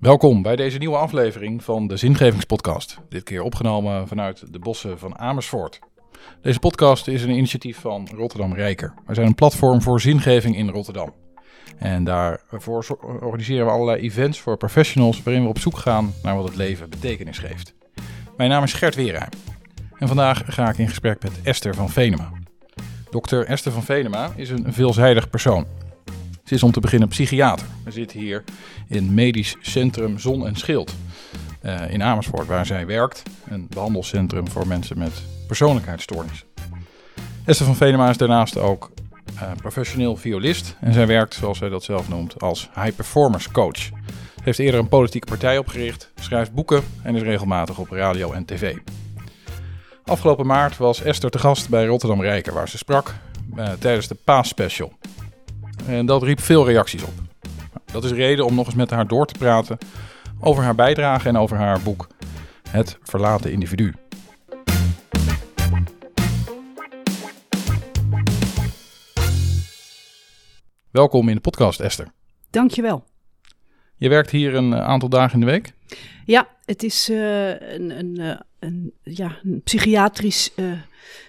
Welkom bij deze nieuwe aflevering van de Zingevingspodcast. Dit keer opgenomen vanuit de bossen van Amersfoort. Deze podcast is een initiatief van Rotterdam Rijker. Wij zijn een platform voor zingeving in Rotterdam. En daarvoor organiseren we allerlei events voor professionals waarin we op zoek gaan naar wat het leven betekenis geeft. Mijn naam is Gert Weerheim en vandaag ga ik in gesprek met Esther van Venema. Dokter Esther van Venema is een veelzijdig persoon. Is om te beginnen psychiater. We zitten hier in Medisch Centrum Zon en Schild uh, in Amersfoort, waar zij werkt. Een behandelcentrum voor mensen met persoonlijkheidsstoornissen. Esther van Venema is daarnaast ook uh, professioneel violist en zij werkt, zoals zij dat zelf noemt, als high performance coach. Ze heeft eerder een politieke partij opgericht, schrijft boeken en is regelmatig op radio en tv. Afgelopen maart was Esther te gast bij Rotterdam Rijker, waar ze sprak uh, tijdens de Paas-special. En dat riep veel reacties op. Dat is reden om nog eens met haar door te praten over haar bijdrage en over haar boek Het Verlaten Individu. Welkom in de podcast, Esther. Dankjewel. Je werkt hier een aantal dagen in de week? Ja, het is uh, een, een, eh, een, ja, een psychiatrisch uh,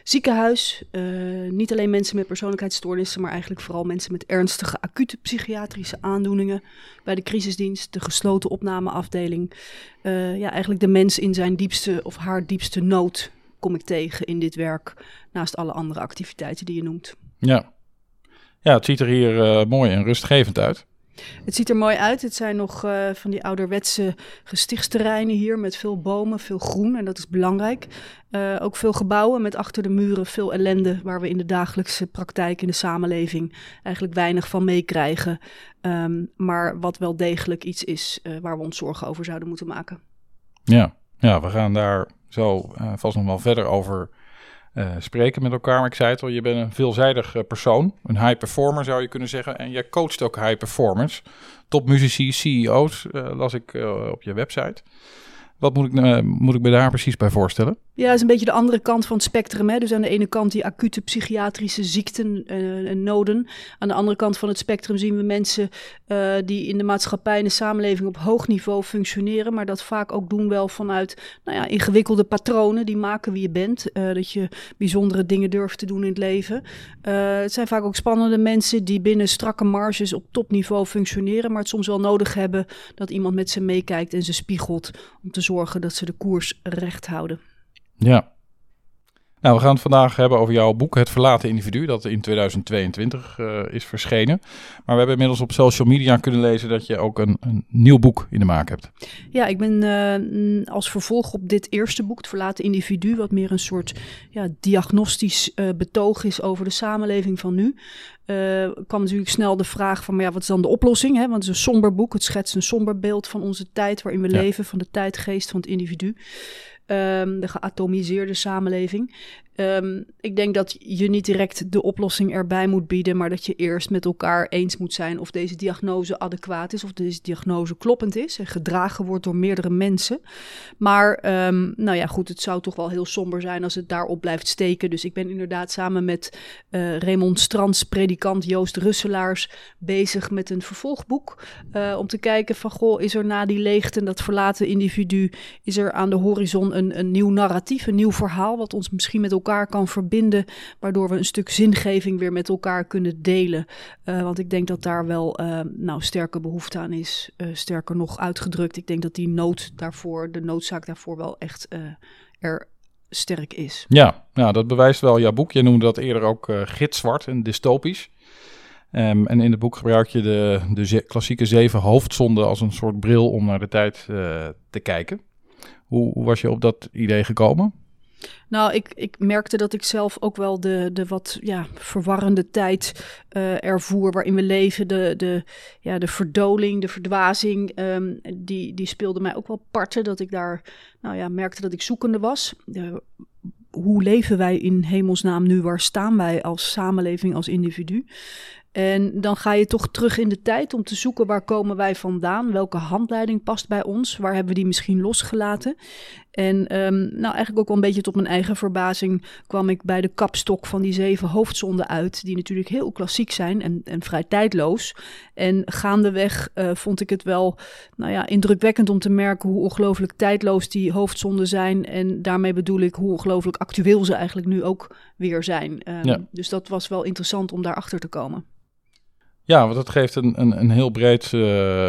ziekenhuis. Uh, niet alleen mensen met persoonlijkheidsstoornissen, maar eigenlijk vooral mensen met ernstige acute psychiatrische aandoeningen. Bij de crisisdienst, de gesloten opnameafdeling. ja, eigenlijk de mens in zijn diepste of haar diepste nood kom ik tegen in dit werk. Naast alle andere activiteiten die je noemt. Ja, ja het ziet er hier mooi en rustgevend uit. Het ziet er mooi uit. Het zijn nog uh, van die ouderwetse gestichtereinen hier met veel bomen, veel groen en dat is belangrijk. Uh, ook veel gebouwen met achter de muren veel ellende waar we in de dagelijkse praktijk in de samenleving eigenlijk weinig van meekrijgen. Um, maar wat wel degelijk iets is uh, waar we ons zorgen over zouden moeten maken. Ja, ja we gaan daar zo vast nog wel verder over uh, spreken met elkaar. Maar ik zei het al, je bent een veelzijdig uh, persoon. Een high performer zou je kunnen zeggen. En jij coacht ook high performers. Topmuzici, CEO's, uh, las ik op je website. Wat moet ik, moet ik me daar precies bij voorstellen? Ja, dat is een beetje de andere kant van het spectrum. Hè? Dus aan de ene kant die acute psychiatrische ziekten uh, en noden. Aan de andere kant van het spectrum zien we mensen uh, die in de maatschappij en de samenleving op hoog niveau functioneren. Maar dat vaak ook doen wel vanuit nou ja, ingewikkelde patronen die maken wie je bent. Uh, dat je bijzondere dingen durft te doen in het leven. het zijn vaak ook spannende mensen die binnen strakke marges op topniveau functioneren. Maar het soms wel nodig hebben dat iemand met ze meekijkt en ze spiegelt. Om te zorgen dat ze de koers recht houden. Ja. Nou, we gaan het vandaag hebben over jouw boek Het Verlaten Individu, dat in 2022 uh, is verschenen. Maar we hebben inmiddels op social media kunnen lezen dat je ook een, een nieuw boek in de maak hebt. Ja, ik ben uh, als vervolg op dit eerste boek, Het Verlaten Individu, wat meer een soort ja, diagnostisch uh, betoog is over de samenleving van nu. kwam natuurlijk snel de vraag van, maar ja, wat is dan de oplossing? Hè? Want het is een somber boek, het schetst een somber beeld van onze tijd waarin we ja. leven, van de tijdgeest van het individu. Um, de geatomiseerde samenleving. Um, ik denk dat je niet direct de oplossing erbij moet bieden, maar dat je eerst met elkaar eens moet zijn of deze diagnose adequaat is, of deze diagnose kloppend is en gedragen wordt door meerdere mensen. Maar um, nou ja, goed, het zou toch wel heel somber zijn als het daarop blijft steken. Dus ik ben inderdaad samen met uh, Raymond Strands, predikant Joost Russelaars, bezig met een vervolgboek. Uh, om te kijken van, goh, is er na die leegte, dat verlaten individu, is er aan de horizon een, een nieuw narratief, een nieuw verhaal, wat ons misschien met elkaar kan verbinden, waardoor we een stuk zingeving weer met elkaar kunnen delen. Uh, want ik denk dat daar wel uh, nou, sterke behoefte aan is. Uh, sterker nog uitgedrukt, ik denk dat die nood daarvoor, de noodzaak daarvoor wel echt er sterk is. Ja, nou, dat bewijst wel jouw boek. Je noemde dat eerder ook gitzwart en dystopisch. Um, en in het boek gebruik je de, de klassieke zeven hoofdzonden als een soort bril om naar de tijd te kijken. Hoe was je op dat idee gekomen? Nou, ik, ik merkte dat ik zelf ook wel de, de wat ja, verwarrende tijd uh, ervoer waarin we leven. De, de, ja, de verdoling, de verdwazing, um, die, die speelde mij ook wel parten. Dat ik daar nou ja, merkte dat ik zoekende was. Hoe leven wij in hemelsnaam nu? Waar staan wij als samenleving, als individu? En dan ga je toch terug in de tijd om te zoeken waar komen wij vandaan? Welke handleiding past bij ons? Waar hebben we die misschien losgelaten? En ehm, nou, eigenlijk ook wel een beetje tot mijn eigen verbazing kwam ik bij de kapstok van die zeven hoofdzonden uit, die natuurlijk heel klassiek zijn en, en vrij tijdloos. En gaandeweg uh, vond ik het wel nou ja, indrukwekkend om te merken hoe ongelooflijk tijdloos die hoofdzonden zijn. En daarmee bedoel ik hoe ongelooflijk actueel ze eigenlijk nu ook weer zijn. Um, ja. Dus dat was wel interessant om daarachter te komen. Ja, want dat geeft een, een, een heel breed, uh,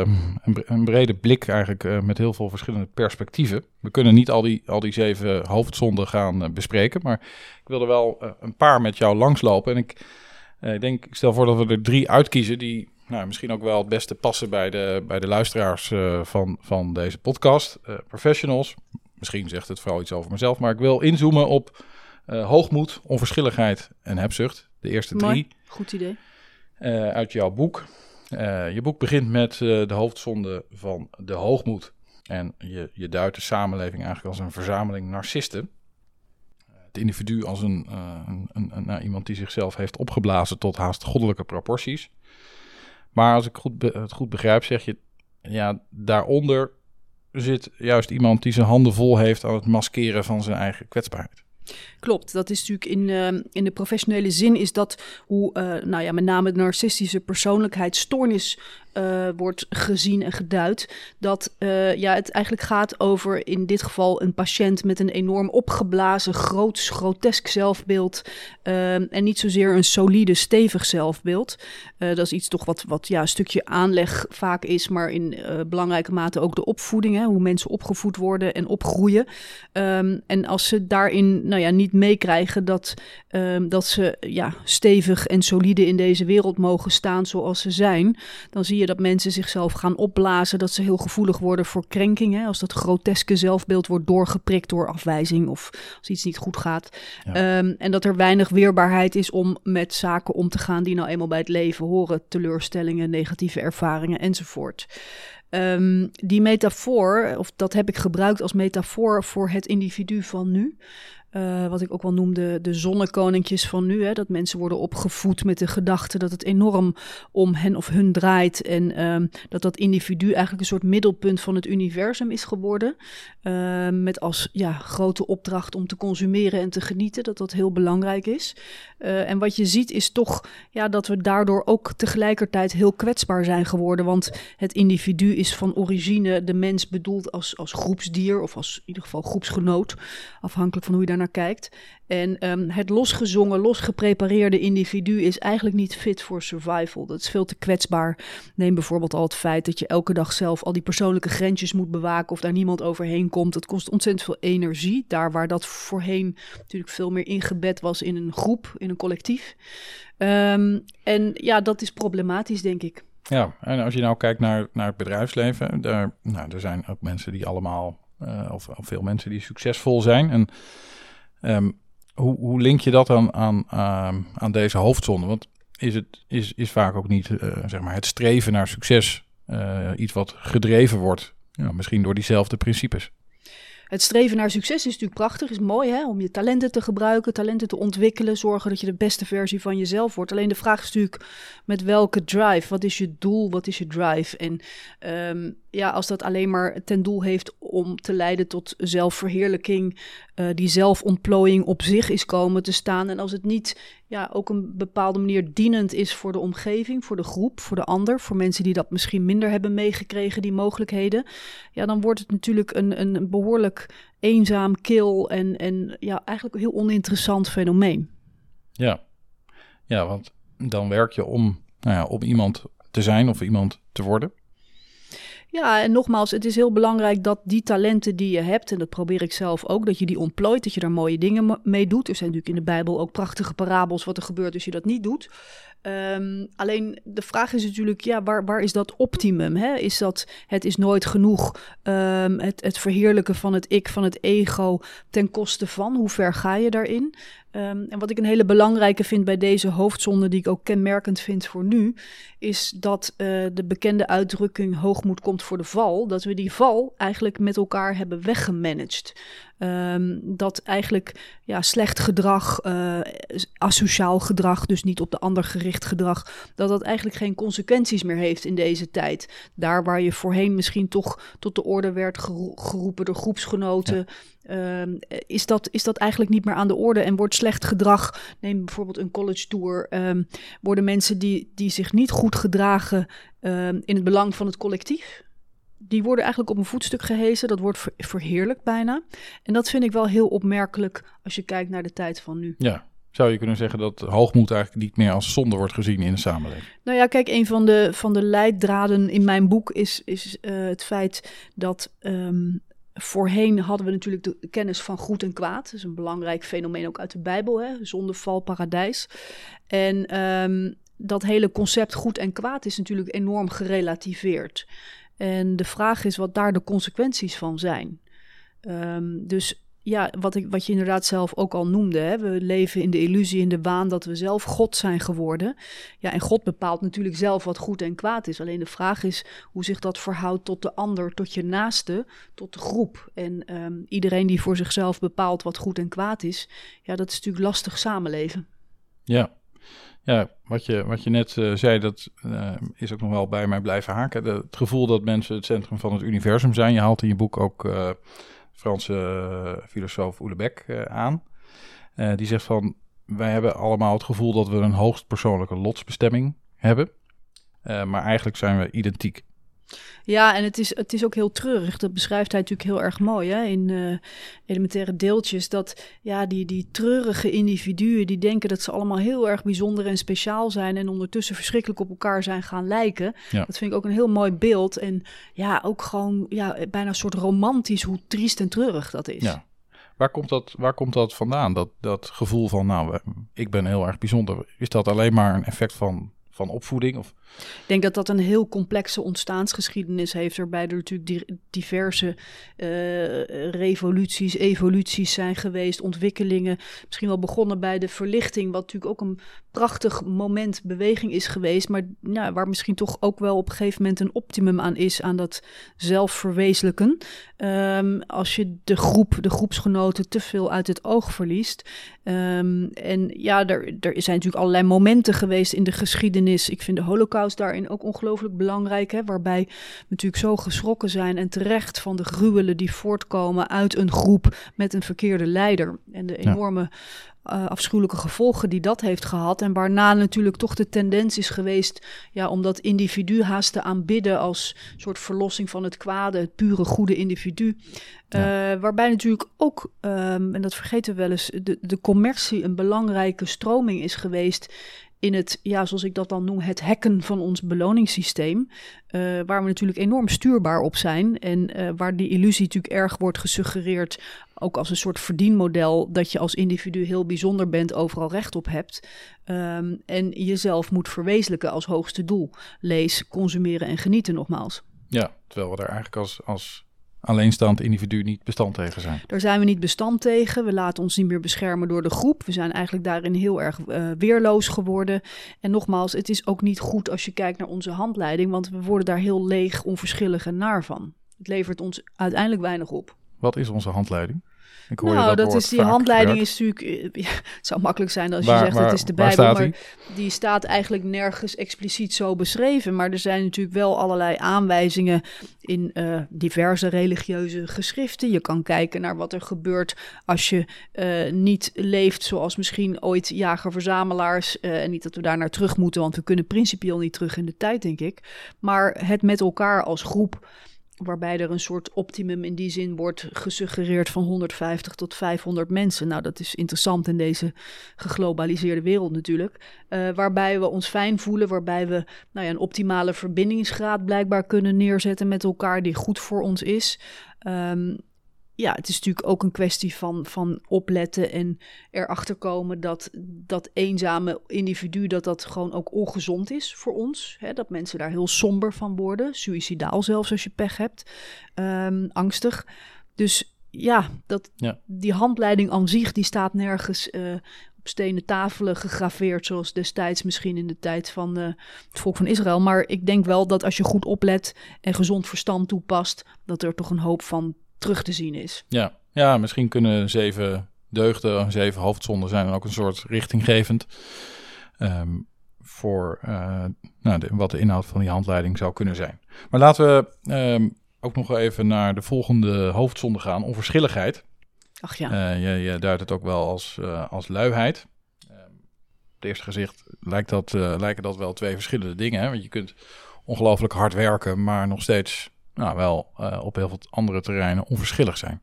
een, brede blik eigenlijk uh, met heel veel verschillende perspectieven. We kunnen niet al die, al die zeven hoofdzonden gaan uh, bespreken, maar ik wilde wel een paar met jou langslopen. En ik, denk, ik stel voor dat we er drie uitkiezen die nou, misschien ook wel het beste passen bij de, bij de luisteraars van, van deze podcast. professionals, misschien zegt het vooral iets over mezelf, maar ik wil inzoomen op hoogmoed, onverschilligheid en hebzucht. De eerste drie. Goed idee. Uh, uit jouw boek. Uh, je boek begint met uh, de hoofdzonde van de hoogmoed. En je, je duidt de samenleving eigenlijk als een verzameling narcisten. Het individu als een, een, een, een nou, iemand die zichzelf heeft opgeblazen tot haast goddelijke proporties. Maar als ik goed het goed begrijp, zeg je, ja, daaronder zit juist iemand die zijn handen vol heeft aan het maskeren van zijn eigen kwetsbaarheid. Klopt, dat is natuurlijk in, uh, in de professionele zin is dat hoe, uh, nou ja, met name de narcistische persoonlijkheidsstoornis uh, wordt gezien en geduid. Dat uh, ja, het eigenlijk gaat over in dit geval een patiënt met een enorm opgeblazen, groots, grotesk zelfbeeld. Uh, en niet zozeer een solide, stevig zelfbeeld. dat is iets toch wat, wat ja, een stukje aanleg vaak is, maar in belangrijke mate ook de opvoeding. Hè, hoe mensen opgevoed worden en opgroeien. Um, en als ze daarin nou ja, niet meekrijgen dat, um, dat ze ja, stevig en solide in deze wereld mogen staan zoals ze zijn, dan zie je dat mensen zichzelf gaan opblazen, dat ze heel gevoelig worden voor krenking. Als dat groteske zelfbeeld wordt doorgeprikt door afwijzing of als iets niet goed gaat. Ja. Um, en dat er weinig weerbaarheid is om met zaken om te gaan die nou eenmaal bij het leven horen. Teleurstellingen, negatieve ervaringen enzovoort. Um, die metafoor, of dat heb ik gebruikt als metafoor voor het individu van nu. Uh, wat ik ook wel noemde de zonnekoninkjes van nu. Hè, dat mensen worden opgevoed met de gedachte dat het enorm om hen of hun draait. En um, dat dat individu eigenlijk een soort middelpunt van het universum is geworden. Uh, met als ja, grote opdracht om te consumeren en te genieten. Dat dat heel belangrijk is. Uh, en wat je ziet is toch ja, dat we daardoor ook tegelijkertijd heel kwetsbaar zijn geworden. Want het individu is van origine de mens bedoeld als, als groepsdier. Of als in ieder geval groepsgenoot. Afhankelijk van hoe je daar naar kijkt. En um, het losgezongen, losgeprepareerde individu is eigenlijk niet fit voor survival. Dat is veel te kwetsbaar. Neem bijvoorbeeld al het feit dat je elke dag zelf al die persoonlijke grensjes moet bewaken of daar niemand overheen komt. Dat kost ontzettend veel energie. Daar waar dat voorheen natuurlijk veel meer ingebed was in een groep, in een collectief. Um, en ja, dat is problematisch, denk ik. Ja, en als je nou kijkt naar, naar het bedrijfsleven, daar, nou, er zijn ook mensen die allemaal, uh, of, of veel mensen die succesvol zijn. En Um, hoe, hoe link je dat dan aan, aan, aan deze hoofdzonde? Want is, het, is, is vaak ook niet uh, zeg maar het streven naar succes uh, iets wat gedreven wordt, ja, misschien door diezelfde principes? Het streven naar succes is natuurlijk prachtig, is mooi hè? om je talenten te gebruiken, talenten te ontwikkelen, zorgen dat je de beste versie van jezelf wordt. Alleen de vraag is natuurlijk met welke drive, wat is je doel, wat is je drive? En um, ja, als dat alleen maar ten doel heeft om te leiden tot zelfverheerlijking, uh, die zelfontplooiing op zich is komen te staan. En als het niet ja, ook een bepaalde manier dienend is voor de omgeving, voor de groep, voor de ander, voor mensen die dat misschien minder hebben meegekregen, die mogelijkheden. Ja, dan wordt het natuurlijk een, een behoorlijk eenzaam, kil en, en ja, eigenlijk een heel oninteressant fenomeen. Ja, ja want dan werk je om, nou ja, om iemand te zijn of iemand te worden. Ja, en nogmaals, het is heel belangrijk dat die talenten die je hebt, en dat probeer ik zelf ook, dat je die ontplooit, dat je daar mooie dingen mee doet. Er zijn natuurlijk in de Bijbel ook prachtige parabels wat er gebeurt als je dat niet doet. Um, alleen de vraag is natuurlijk, ja, waar, waar is dat optimum? Hè? Is dat het is nooit genoeg, um, het, het verheerlijken van het ik, van het ego, ten koste van? Hoe ver ga je daarin? Um, en wat ik een hele belangrijke vind bij deze hoofdzonde, die ik ook kenmerkend vind voor nu, is dat uh, de bekende uitdrukking hoogmoed komt voor de val, dat we die val eigenlijk met elkaar hebben weggemanaged. Um, dat eigenlijk ja, slecht gedrag, uh, asociaal gedrag, dus niet op de ander gericht gedrag, dat dat eigenlijk geen consequenties meer heeft in deze tijd. Daar waar je voorheen misschien toch tot de orde werd geroepen door groepsgenoten, ehm, is, dat, is dat eigenlijk niet meer aan de orde. En wordt slecht gedrag, neem bijvoorbeeld een college tour, um, worden mensen die, die zich niet goed gedragen in het belang van het collectief, die worden eigenlijk op een voetstuk gehezen. Dat wordt ver, verheerlijkt bijna. En dat vind ik wel heel opmerkelijk als je kijkt naar de tijd van nu. Ja, zou je kunnen zeggen dat hoogmoed eigenlijk niet meer als zonde wordt gezien in de samenleving? Nou ja, kijk, een van de, van de leiddraden in mijn boek is, is uh, het feit dat um, voorheen hadden we natuurlijk de kennis van goed en kwaad. Dat is een belangrijk fenomeen ook uit de Bijbel, hè? zondeval, paradijs. En um, dat hele concept goed en kwaad is natuurlijk enorm gerelativeerd. En de vraag is wat daar de consequenties van zijn. Um, dus ja, wat, ik, wat je inderdaad zelf ook al noemde. Hè? We leven in de illusie, in de waan dat we zelf God zijn geworden. Ja, en God bepaalt natuurlijk zelf wat goed en kwaad is. Alleen de vraag is hoe zich dat verhoudt tot de ander, tot je naaste, tot de groep. En um, iedereen die voor zichzelf bepaalt wat goed en kwaad is, ja, dat is natuurlijk lastig samenleven. Ja, ja, wat je, wat je net uh, zei, dat uh, is ook nog wel bij mij blijven haken. Het gevoel dat mensen het centrum van het universum zijn. Je haalt in je boek ook uh, Franse filosoof Oelebek aan. die zegt van, wij hebben allemaal het gevoel dat we een hoogstpersoonlijke lotsbestemming hebben. maar eigenlijk zijn we identiek. Ja, en het is, het is ook heel treurig. Dat beschrijft hij natuurlijk heel erg mooi hè? in uh, elementaire deeltjes. Dat ja, die, die treurige individuen die denken dat ze allemaal heel erg bijzonder en speciaal zijn. En ondertussen verschrikkelijk op elkaar zijn gaan lijken. Ja. Dat vind ik ook een heel mooi beeld. En ja, ook gewoon ja, bijna een soort romantisch hoe triest en treurig dat is. Ja. Waar komt dat, waar komt dat vandaan? Dat, dat gevoel van, nou, ik ben heel erg bijzonder. Is dat alleen maar een effect van van opvoeding? Of? Ik denk dat dat een heel complexe ontstaansgeschiedenis heeft, waarbij er natuurlijk diverse uh, revoluties, evoluties zijn geweest, ontwikkelingen. Misschien wel begonnen bij de verlichting, wat natuurlijk ook een prachtig moment beweging is geweest, maar ja, waar misschien toch ook wel op een gegeven moment een optimum aan is, aan dat zelfverwezenlijken. Um, als je de groep, de groepsgenoten te veel uit het oog verliest. Um, en ja, er, er zijn natuurlijk allerlei momenten geweest in de geschiedenis. Ik vind de holocaust daarin ook ongelooflijk belangrijk, hè, waarbij we natuurlijk zo geschrokken zijn en terecht van de gruwelen die voortkomen uit een groep met een verkeerde leider. En de enorme ja uh, afschuwelijke gevolgen die dat heeft gehad. En waarna natuurlijk toch de tendens is geweest ja, om dat individu haast te aanbidden als soort verlossing van het kwade, het pure goede individu. Ja. Uh, waarbij natuurlijk ook, um, en dat vergeten we wel eens, de, de commercie een belangrijke stroming is geweest in het, ja, zoals ik dat dan noem, het hacken van ons beloningssysteem. Uh, waar we natuurlijk enorm stuurbaar op zijn. En uh, waar die illusie natuurlijk erg wordt gesuggereerd, ook als een soort verdienmodel, dat je als individu heel bijzonder bent, overal recht op hebt. Um, en jezelf moet verwezenlijken als hoogste doel. Lees, consumeren en genieten nogmaals. Ja, terwijl we daar eigenlijk als, als alleenstaand individu niet bestand tegen zijn. Daar zijn we niet bestand tegen. We laten ons niet meer beschermen door de groep. We zijn eigenlijk daarin heel erg uh, weerloos geworden. En nogmaals, het is ook niet goed als je kijkt naar onze handleiding, want we worden daar heel leeg, onverschillig en naar van. Het levert ons uiteindelijk weinig op. Wat is onze handleiding? Ik hoor nou, dat, dat is die handleiding is natuurlijk. Ja, het zou makkelijk zijn als je zegt het is de Bijbel, maar die? die staat eigenlijk nergens expliciet zo beschreven. Maar er zijn natuurlijk wel allerlei aanwijzingen in uh, diverse religieuze geschriften. Je kan kijken naar wat er gebeurt als je uh, niet leeft zoals misschien ooit jager-verzamelaars. Uh, en niet dat we daar naar terug moeten, want we kunnen principieel niet terug in de tijd, denk ik. Maar het met elkaar als groep waarbij er een soort optimum in die zin wordt gesuggereerd van 150 tot 500 mensen. Nou, dat is interessant in deze geglobaliseerde wereld natuurlijk. Uh, waarbij we ons fijn voelen, waarbij we nou ja, een optimale verbindingsgraad blijkbaar kunnen neerzetten met elkaar die goed voor ons is. Um, ja, het is natuurlijk ook een kwestie van, van opletten en erachter komen dat dat eenzame individu, dat dat gewoon ook ongezond is voor ons. Hè? Dat mensen daar heel somber van worden, suicidaal zelfs als je pech hebt, um, angstig. Dus ja, dat, ja. die handleiding aan zich, die staat nergens uh, op stenen tafelen gegraveerd, zoals destijds misschien in de tijd van uh, het volk van Israël. Maar ik denk wel dat als je goed oplet en gezond verstand toepast, dat er toch een hoop van terug te zien is. Ja, ja misschien kunnen zeven deugden, zeven hoofdzonden zijn ook een soort richtinggevend. Um, voor uh, nou, de, wat de inhoud van die handleiding zou kunnen zijn. Maar laten we um, ook nog even naar de volgende hoofdzonde gaan, onverschilligheid. Ach ja. Uh, je, je, duidt het ook wel als, uh, als luiheid. Uh, op het eerste gezicht lijkt dat, lijken dat wel twee verschillende dingen. Hè? Want je kunt ongelooflijk hard werken, maar nog steeds nou, wel op heel veel andere terreinen onverschillig zijn.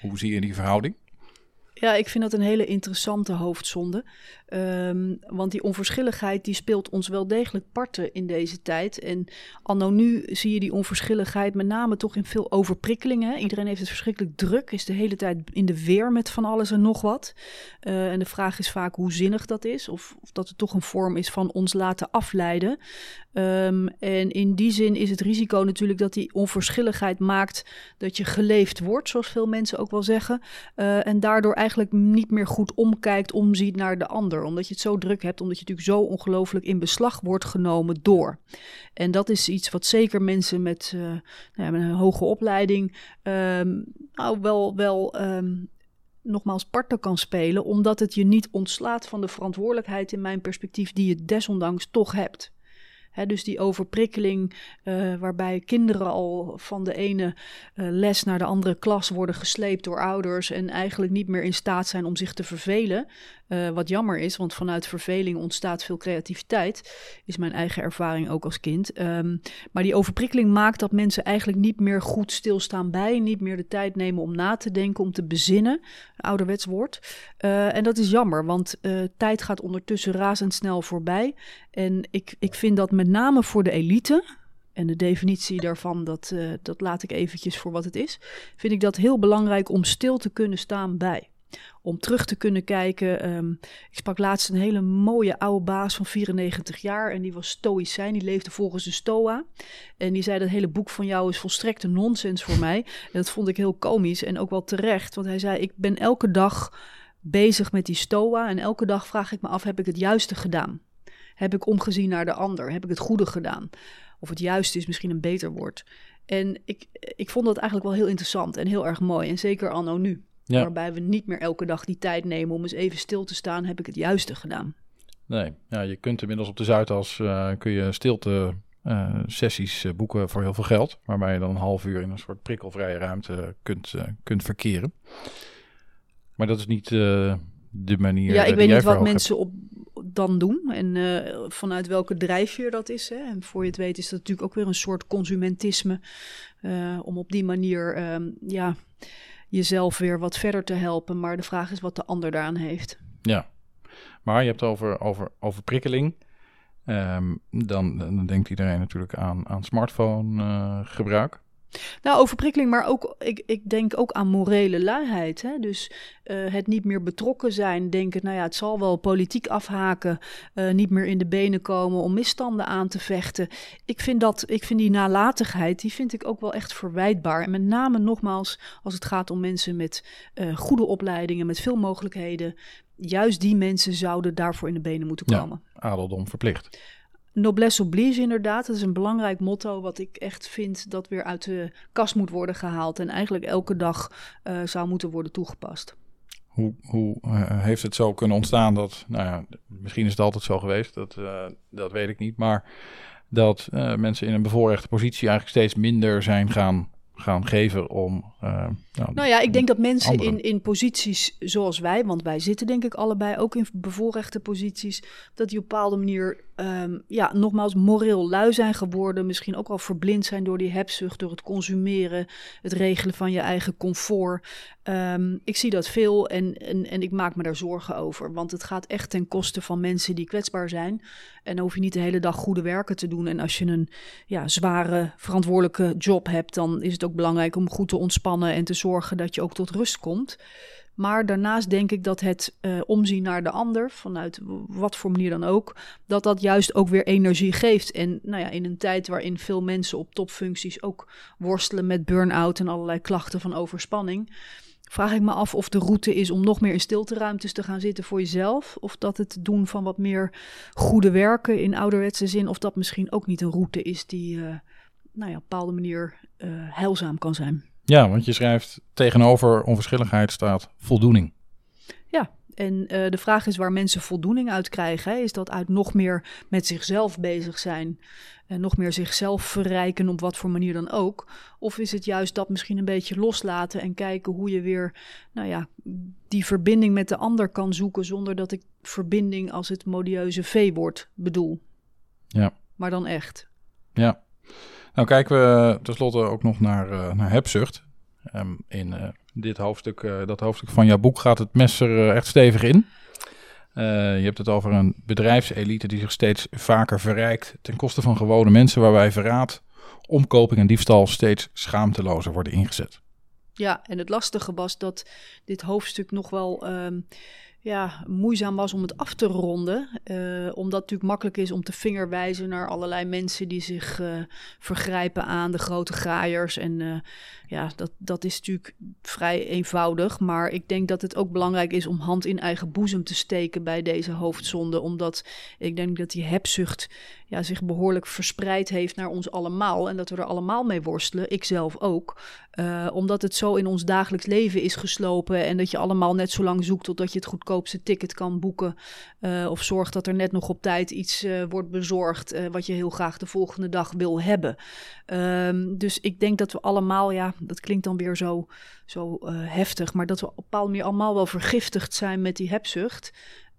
Hoe zie je die verhouding? Ja, ik vind dat een hele interessante hoofdzonde. Um, want die onverschilligheid die speelt ons wel degelijk parten in deze tijd. En anno nu zie je die onverschilligheid met name toch in veel overprikkelingen. Iedereen heeft het verschrikkelijk druk, is de hele tijd in de weer met van alles en nog wat. Uh, en de vraag is vaak hoe zinnig dat is, of, of, dat het toch een vorm is van ons laten afleiden. Um, en in die zin is het risico natuurlijk dat die onverschilligheid maakt dat je geleefd wordt, zoals veel mensen ook wel zeggen. Uh, en daardoor eigenlijk niet meer goed omkijkt, omziet naar de ander omdat je het zo druk hebt, omdat je natuurlijk zo ongelooflijk in beslag wordt genomen door. En dat is iets wat zeker mensen met, uh, nou ja, met een hoge opleiding um, nou wel, wel um, nogmaals parten kan spelen, omdat het je niet ontslaat van de verantwoordelijkheid in mijn perspectief die je desondanks toch hebt dus die overprikkeling, uh, waarbij kinderen al van de ene uh, les naar de andere klas worden gesleept door ouders en eigenlijk niet meer in staat zijn om zich te vervelen. Uh, wat jammer is, want vanuit verveling ontstaat veel creativiteit, is mijn eigen ervaring ook als kind. Um, maar die overprikkeling maakt dat mensen eigenlijk niet meer goed stilstaan bij, niet meer de tijd nemen om na te denken, om te bezinnen, ouderwets woord. en dat is jammer, want tijd gaat ondertussen razendsnel voorbij. En ik, ik vind dat met name voor de elite, en de definitie daarvan, dat, uh, dat laat ik eventjes voor wat het is, vind ik dat heel belangrijk om stil te kunnen staan bij. Om terug te kunnen kijken. Um, ik sprak laatst een hele mooie oude baas van 94 jaar. En die was stoïcijn. Die leefde volgens de Stoa. En die zei: Dat hele boek van jou is volstrekte nonsens voor mij. En dat vond ik heel komisch en ook wel terecht. Want hij zei: Ik ben elke dag bezig met die Stoa. En elke dag vraag ik me af: heb ik het juiste gedaan? Heb ik omgezien naar de ander? Heb ik het goede gedaan? Of het juiste is misschien een beter woord. En ik, ik vond dat eigenlijk wel heel interessant en heel erg mooi. En zeker anno nu. Waarbij we niet meer elke dag die tijd nemen om eens even stil te staan. Heb ik het juiste gedaan? Nee, ja, je kunt inmiddels op de Zuidas uh, kun je stilte uh, sessies uh, boeken voor heel veel geld. Waarbij je dan een half uur in een soort prikkelvrije ruimte kunt, kunt verkeren. Maar dat is niet de manier. Ja, ik weet niet wat mensen op, dan doen en uh, vanuit welke drijfveer dat is. Hè. En voor je het weet is dat natuurlijk ook weer een soort consumentisme uh, om op die manier um, ja, jezelf weer wat verder te helpen. Maar de vraag is wat de ander daaraan heeft. Ja, maar je hebt over, over, over prikkeling. Um, dan, denkt iedereen natuurlijk aan, aan smartphone uh, gebruik. Nou, overprikkeling, maar ook, ik, ik denk ook aan morele luiheid. Hè? Dus uh, het niet meer betrokken zijn, denken, nou ja, het zal wel politiek afhaken, uh, niet meer in de benen komen om misstanden aan te vechten. Ik vind dat, ik vind die nalatigheid, die vind ik ook wel echt verwijtbaar. En met name nogmaals, als het gaat om mensen met uh, goede opleidingen, met veel mogelijkheden. Juist die mensen zouden daarvoor in de benen moeten komen. Ja, adeldom verplicht. Noblesse oblige inderdaad. Dat is een belangrijk motto wat ik echt vind dat weer uit de kast moet worden gehaald. En eigenlijk elke dag uh, zou moeten worden toegepast. Hoe, hoe uh, heeft het zo kunnen ontstaan dat, nou ja, misschien is het altijd zo geweest, dat, uh, dat weet ik niet. Maar dat mensen in een bevoorrechte positie eigenlijk steeds minder zijn gaan gaan geven om. Uh, nou, nou, ja, ik denk dat mensen in, in posities zoals wij, want wij zitten denk ik allebei ook in bevoorrechte posities, dat die op een bepaalde manier, um, ja, nogmaals, moreel lui zijn geworden. Misschien ook al verblind zijn door die hebzucht, door het consumeren, het regelen van je eigen comfort. Um, ik zie dat veel en, en, en ik maak me daar zorgen over, want het gaat echt ten koste van mensen die kwetsbaar zijn. En hoef je niet de hele dag goede werken te doen. En als je een ja, zware, verantwoordelijke job hebt, dan is het ook belangrijk om goed te ontspannen en te zorgen dat je ook tot rust komt. Maar daarnaast denk ik dat het uh, omzien naar de ander, vanuit wat voor manier dan ook, dat dat juist ook weer energie geeft. En nou ja, in een tijd waarin veel mensen op topfuncties ook worstelen met burn-out en allerlei klachten van overspanning, vraag ik me af of de route is om nog meer in stilteruimtes te gaan zitten voor jezelf. Of dat het doen van wat meer goede werken in ouderwetse zin, of dat misschien ook niet een route is die uh, nou ja, op een bepaalde manier uh, heilzaam kan zijn. Ja, want je schrijft tegenover onverschilligheid staat voldoening. Ja, En uh, de vraag is waar mensen voldoening uit krijgen. Hè? Is dat uit nog meer met zichzelf bezig zijn? En nog meer zichzelf verrijken op wat voor manier dan ook? Of is het juist dat misschien een beetje loslaten en kijken hoe je weer, nou ja, die verbinding met de ander kan zoeken zonder dat ik verbinding als het modieuze V-woord bedoel? Ja. Maar dan echt. Ja. Nou kijken we tenslotte ook nog naar, uh, naar hebzucht. Um, in uh, dit hoofdstuk, uh, dat hoofdstuk van jouw boek gaat het mes er echt stevig in. je hebt het over een bedrijfselite die zich steeds vaker verrijkt ten koste van gewone mensen, waarbij verraad, omkoping en diefstal steeds schaamtelozer worden ingezet. Ja, en het lastige was dat dit hoofdstuk nog wel um, ja, moeizaam was om het af te ronden. Uh, omdat het natuurlijk makkelijk is om te vingerwijzen naar allerlei mensen die zich uh, vergrijpen aan de grote graaiers. En uh, ja, dat, dat is natuurlijk vrij eenvoudig. Maar ik denk dat het ook belangrijk is om hand in eigen boezem te steken bij deze hoofdzonde. Omdat ik denk dat die hebzucht ja, zich behoorlijk verspreid heeft naar ons allemaal. En dat we er allemaal mee worstelen, ik zelf ook. Uh, omdat het zo in ons dagelijks leven is geslopen. En dat je allemaal net zo lang zoekt totdat je het goedkoopste ticket kan boeken. Uh, of zorgt dat er net nog op tijd iets uh, wordt bezorgd. wat je heel graag de volgende dag wil hebben. Um, dus ik denk dat we allemaal, ja, dat klinkt dan weer zo, zo heftig. Maar dat we op een bepaalde allemaal wel vergiftigd zijn met die hebzucht.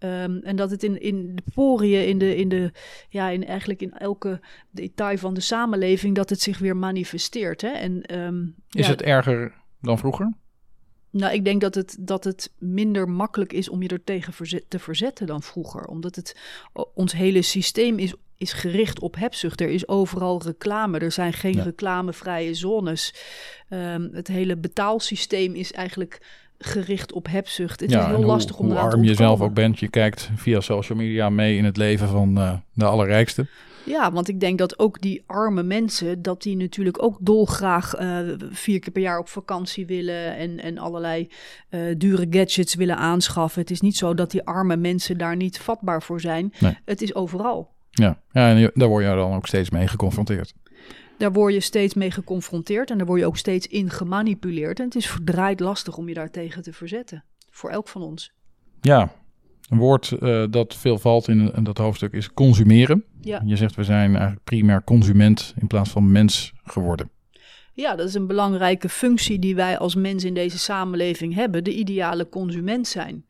Um, en dat het in, in de poriën, in, de, in, de, ja, in eigenlijk in elke detail van de samenleving, dat het zich weer manifesteert. Hè? En, um, is ja, het erger dan vroeger? Nou, ik denk dat het, dat het minder makkelijk is om je er tegen verzet, te verzetten dan vroeger. Omdat het, ons hele systeem is, is gericht op hebzucht. Er is overal reclame. Er zijn geen ja. reclamevrije zones. Um, het hele betaalsysteem is eigenlijk gericht op hebzucht. Het ja, is heel hoe, lastig om hoe arm te je zelf ook bent, je kijkt via social media mee in het leven van uh, de allerrijkste. Ja, want ik denk dat ook die arme mensen, dat die natuurlijk ook dolgraag uh, vier keer per jaar op vakantie willen en, en allerlei uh, dure gadgets willen aanschaffen. Het is niet zo dat die arme mensen daar niet vatbaar voor zijn. Nee. Het is overal. Ja, ja en daar word je dan ook steeds mee geconfronteerd. Daar word je steeds mee geconfronteerd en daar word je ook steeds in gemanipuleerd. En het is verdraaid lastig om je daartegen te verzetten. Voor elk van ons. Ja, een woord uh, dat veel valt in, in, dat hoofdstuk is consumeren. Ja. Je zegt we zijn eigenlijk primair consument in plaats van mens geworden. Ja, dat is een belangrijke functie die wij als mens in deze samenleving hebben. De ideale consument zijn.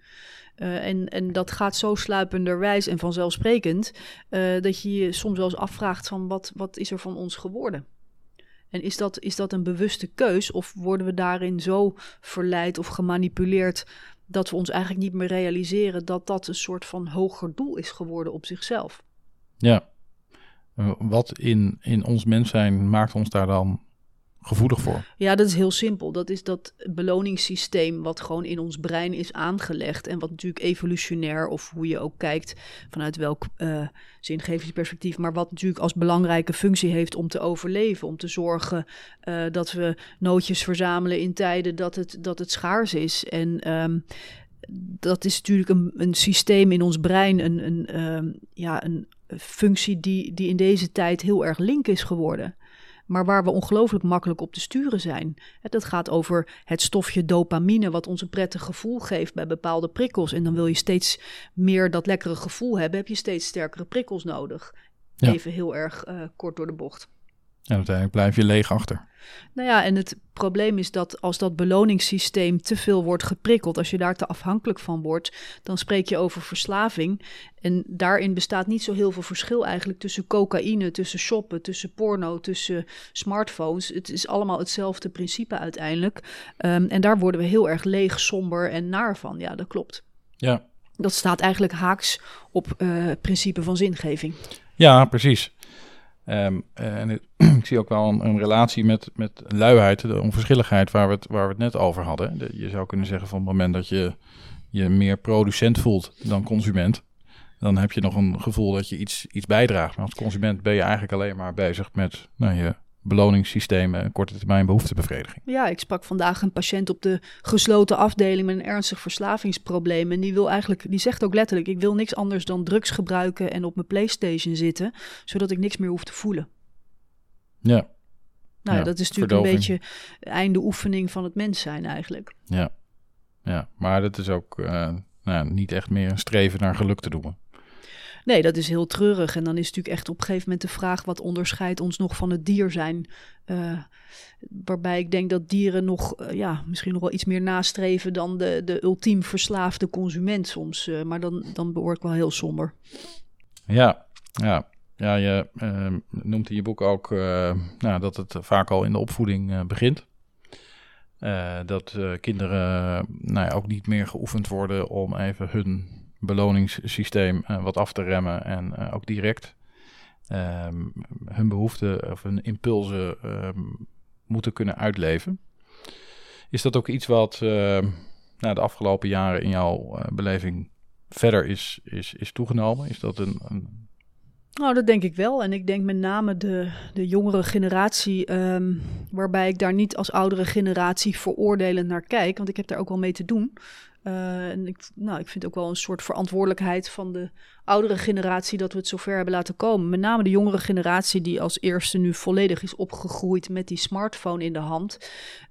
Uh, en, en dat gaat zo sluipenderwijs en vanzelfsprekend uh, dat je je soms wel eens afvraagt van wat, wat is er van ons geworden? En is dat, is dat een bewuste keus of worden we daarin zo verleid of gemanipuleerd dat we ons eigenlijk niet meer realiseren dat dat een soort van hoger doel is geworden op zichzelf? Ja, wat in, in ons mens zijn maakt ons daar dan gevoelig voor? Ja, dat is heel simpel. Dat is dat beloningssysteem wat gewoon in ons brein is aangelegd. En wat natuurlijk evolutionair, of hoe je ook kijkt, vanuit welk uh, zingevingsperspectief, maar wat natuurlijk als belangrijke functie heeft om te overleven. Om te zorgen uh, dat we nootjes verzamelen in tijden dat het, dat het schaars is. En um, dat is natuurlijk een, een systeem in ons brein, een, een, um, ja, een functie die, die in deze tijd heel erg link is geworden maar waar we ongelooflijk makkelijk op te sturen zijn. Dat gaat over het stofje dopamine, wat ons een prettig gevoel geeft bij bepaalde prikkels. En dan wil je steeds meer dat lekkere gevoel hebben, heb je steeds sterkere prikkels nodig. Ja. Even heel erg uh, kort door de bocht. En uiteindelijk blijf je leeg achter. Nou ja, en het probleem is dat als dat beloningssysteem te veel wordt geprikkeld, als je daar te afhankelijk van wordt, dan spreek je over verslaving. En daarin bestaat niet zo heel veel verschil eigenlijk tussen cocaïne, tussen shoppen, tussen porno, tussen smartphones. Het is allemaal hetzelfde principe uiteindelijk. Um, en daar worden we heel erg leeg, somber en naar van. Ja, dat klopt. Ja. Dat staat eigenlijk haaks op uh, het principe van zingeving. Ja, precies. Um, en het, ik zie ook wel een, een, relatie met, met luiheid, de onverschilligheid waar we, het, waar we het net over hadden. De, je zou kunnen zeggen van het moment dat je je meer producent voelt dan consument, dan heb je nog een gevoel dat je iets, iets bijdraagt. Maar als consument ben je eigenlijk alleen maar bezig met nou, je beloningssystemen en korte termijn behoeftebevrediging. Ja, ik sprak vandaag een patiënt op de gesloten afdeling met een ernstig verslavingsprobleem. En die wil eigenlijk, die zegt ook letterlijk: ik wil niks anders dan drugs gebruiken en op mijn PlayStation zitten, zodat ik niks meer hoef te voelen. Ja. Nou ja, dat is natuurlijk verdoving. een beetje einde oefening van het mens zijn eigenlijk. Ja, ja. maar dat is ook, uh, nou, niet echt meer een streven naar geluk te doen. Nee, dat is heel treurig. En dan is natuurlijk echt op een gegeven moment de vraag: wat onderscheidt ons nog van het dier zijn? Uh, waarbij ik denk dat dieren nog, uh, ja, misschien nog wel iets meer nastreven dan de, de ultiem verslaafde consument soms. Uh, maar dan, dan behoor ik wel heel somber. Ja, ja. Ja, je noemt in je boek ook nou, dat het vaak al in de opvoeding begint. dat kinderen nou ook niet meer geoefend worden om even hun beloningssysteem uh, wat af te remmen en uh, ook direct um, hun behoeften of hun impulsen um, moeten kunnen uitleven. Is dat ook iets wat uh, nou, de afgelopen jaren in jouw uh, beleving verder is, is, is toegenomen? Is dat een, een... Nou, dat denk ik wel. En ik denk met name de, de jongere generatie, waarbij ik daar niet als oudere generatie veroordelend naar kijk, want ik heb daar ook wel mee te doen. Uh, en ik, nou, ik vind ook wel een soort verantwoordelijkheid van de oudere generatie dat we het zover hebben laten komen. Met name de jongere generatie die als eerste nu volledig is opgegroeid met die smartphone in de hand.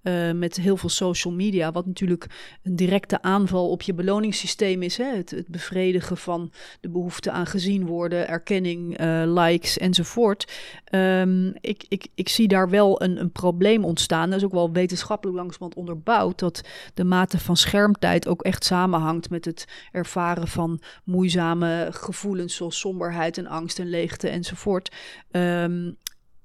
Uh, met heel veel social media, wat natuurlijk een directe aanval op je beloningssysteem is. Hè? Het, het bevredigen van de behoefte aan gezien worden, erkenning, uh, likes enzovoort. Um, ik, ik, ik zie daar wel een, een probleem ontstaan. Dat is ook wel wetenschappelijk langzamerhand onderbouwd. Dat de mate van schermtijd ook echt samenhangt met het ervaren van moeizame gevoelens zoals somberheid en angst en leegte enzovoort. Um,